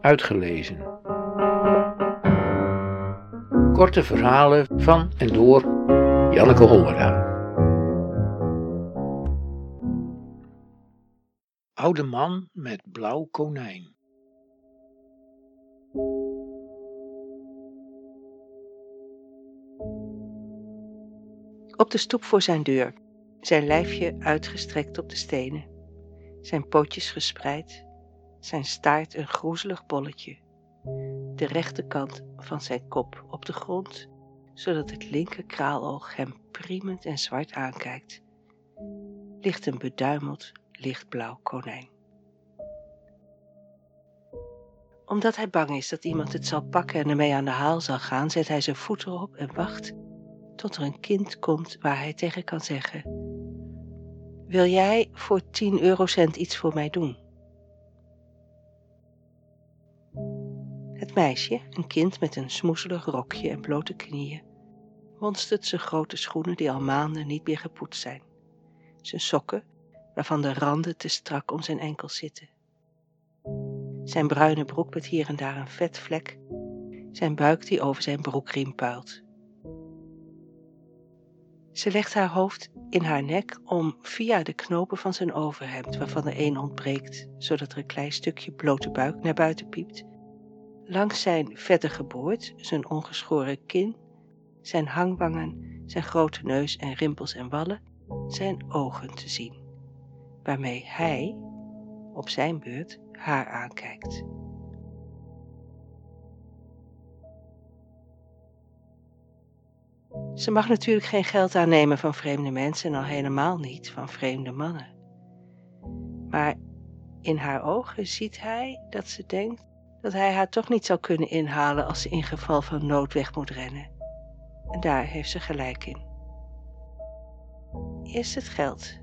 uitgelezen. Korte verhalen van en door Janneke Hollera. Oude man met blauw konijn. Op de stoep voor zijn deur, zijn lijfje uitgestrekt op de stenen, zijn pootjes gespreid, zijn staart een groezelig bolletje, de rechterkant van zijn kop op de grond, zodat het linker kraaloog hem priemend en zwart aankijkt, ligt een beduimeld lichtblauw konijn. Omdat hij bang is dat iemand het zal pakken en ermee aan de haal zal gaan, zet hij zijn voet erop en wacht tot er een kind komt waar hij tegen kan zeggen: Wil jij voor 10 eurocent iets voor mij doen? Het meisje, een kind met een smoezelig rokje en blote knieën, monstert zijn grote schoenen die al maanden niet meer gepoetst zijn, zijn sokken, waarvan de randen te strak om zijn enkels zitten, zijn bruine broek met hier en daar een vetvlek, zijn buik die over zijn broekriem puilt. Ze legt haar hoofd in haar nek om via de knopen van zijn overhemd, waarvan er één ontbreekt, zodat er een klein stukje blote buik naar buiten piept, langs zijn vettige boord, zijn ongeschoren kin, zijn hangwangen, zijn grote neus en rimpels en wallen, zijn ogen te zien, waarmee hij, op zijn beurt, haar aankijkt. Ze mag natuurlijk geen geld aannemen van vreemde mensen en al helemaal niet van vreemde mannen. Maar in haar ogen ziet hij dat ze denkt dat hij haar toch niet zal kunnen inhalen als ze in geval van nood weg moet rennen. En daar heeft ze gelijk in. Eerst het geld,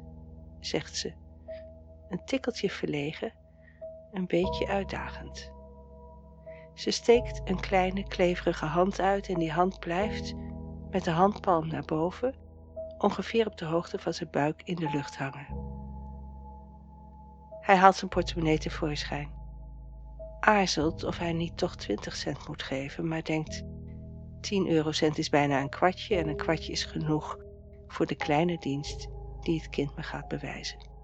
zegt ze, een tikkeltje verlegen, een beetje uitdagend. Ze steekt een kleine kleverige hand uit en die hand blijft met de handpalm naar boven, ongeveer op de hoogte van zijn buik in de lucht hangen. Hij haalt zijn portemonnee tevoorschijn. Aarzelt of hij niet toch 20 cent moet geven, maar denkt: 10 eurocent is bijna een kwartje en een kwartje is genoeg voor de kleine dienst die het kind me gaat bewijzen.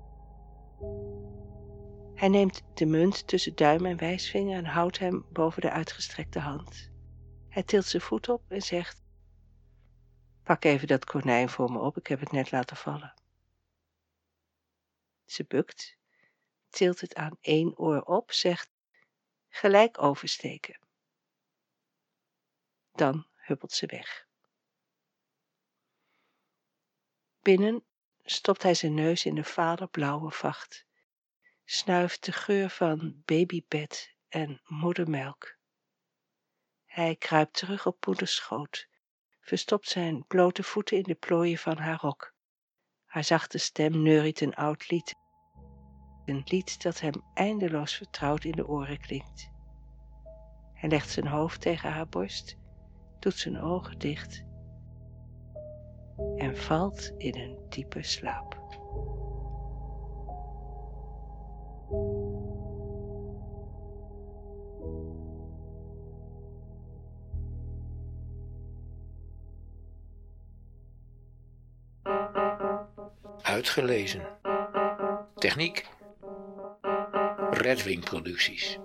Hij neemt de munt tussen duim en wijsvinger en houdt hem boven de uitgestrekte hand. Hij tilt zijn voet op en zegt: Pak even dat konijn voor me op, ik heb het net laten vallen. Ze bukt, tilt het aan één oor op, zegt gelijk oversteken. Dan huppelt ze weg. Binnen stopt hij zijn neus in de vale blauwe vacht, snuift de geur van babybed en moedermelk. Hij kruipt terug op moeders schoot verstopt zijn blote voeten in de plooien van haar rok. Haar zachte stem neuriet een oud lied, een lied dat hem eindeloos vertrouwd in de oren klinkt. Hij legt zijn hoofd tegen haar borst, doet zijn ogen dicht en valt in een diepe slaap. Uitgelezen. Techniek. Redwing Producties.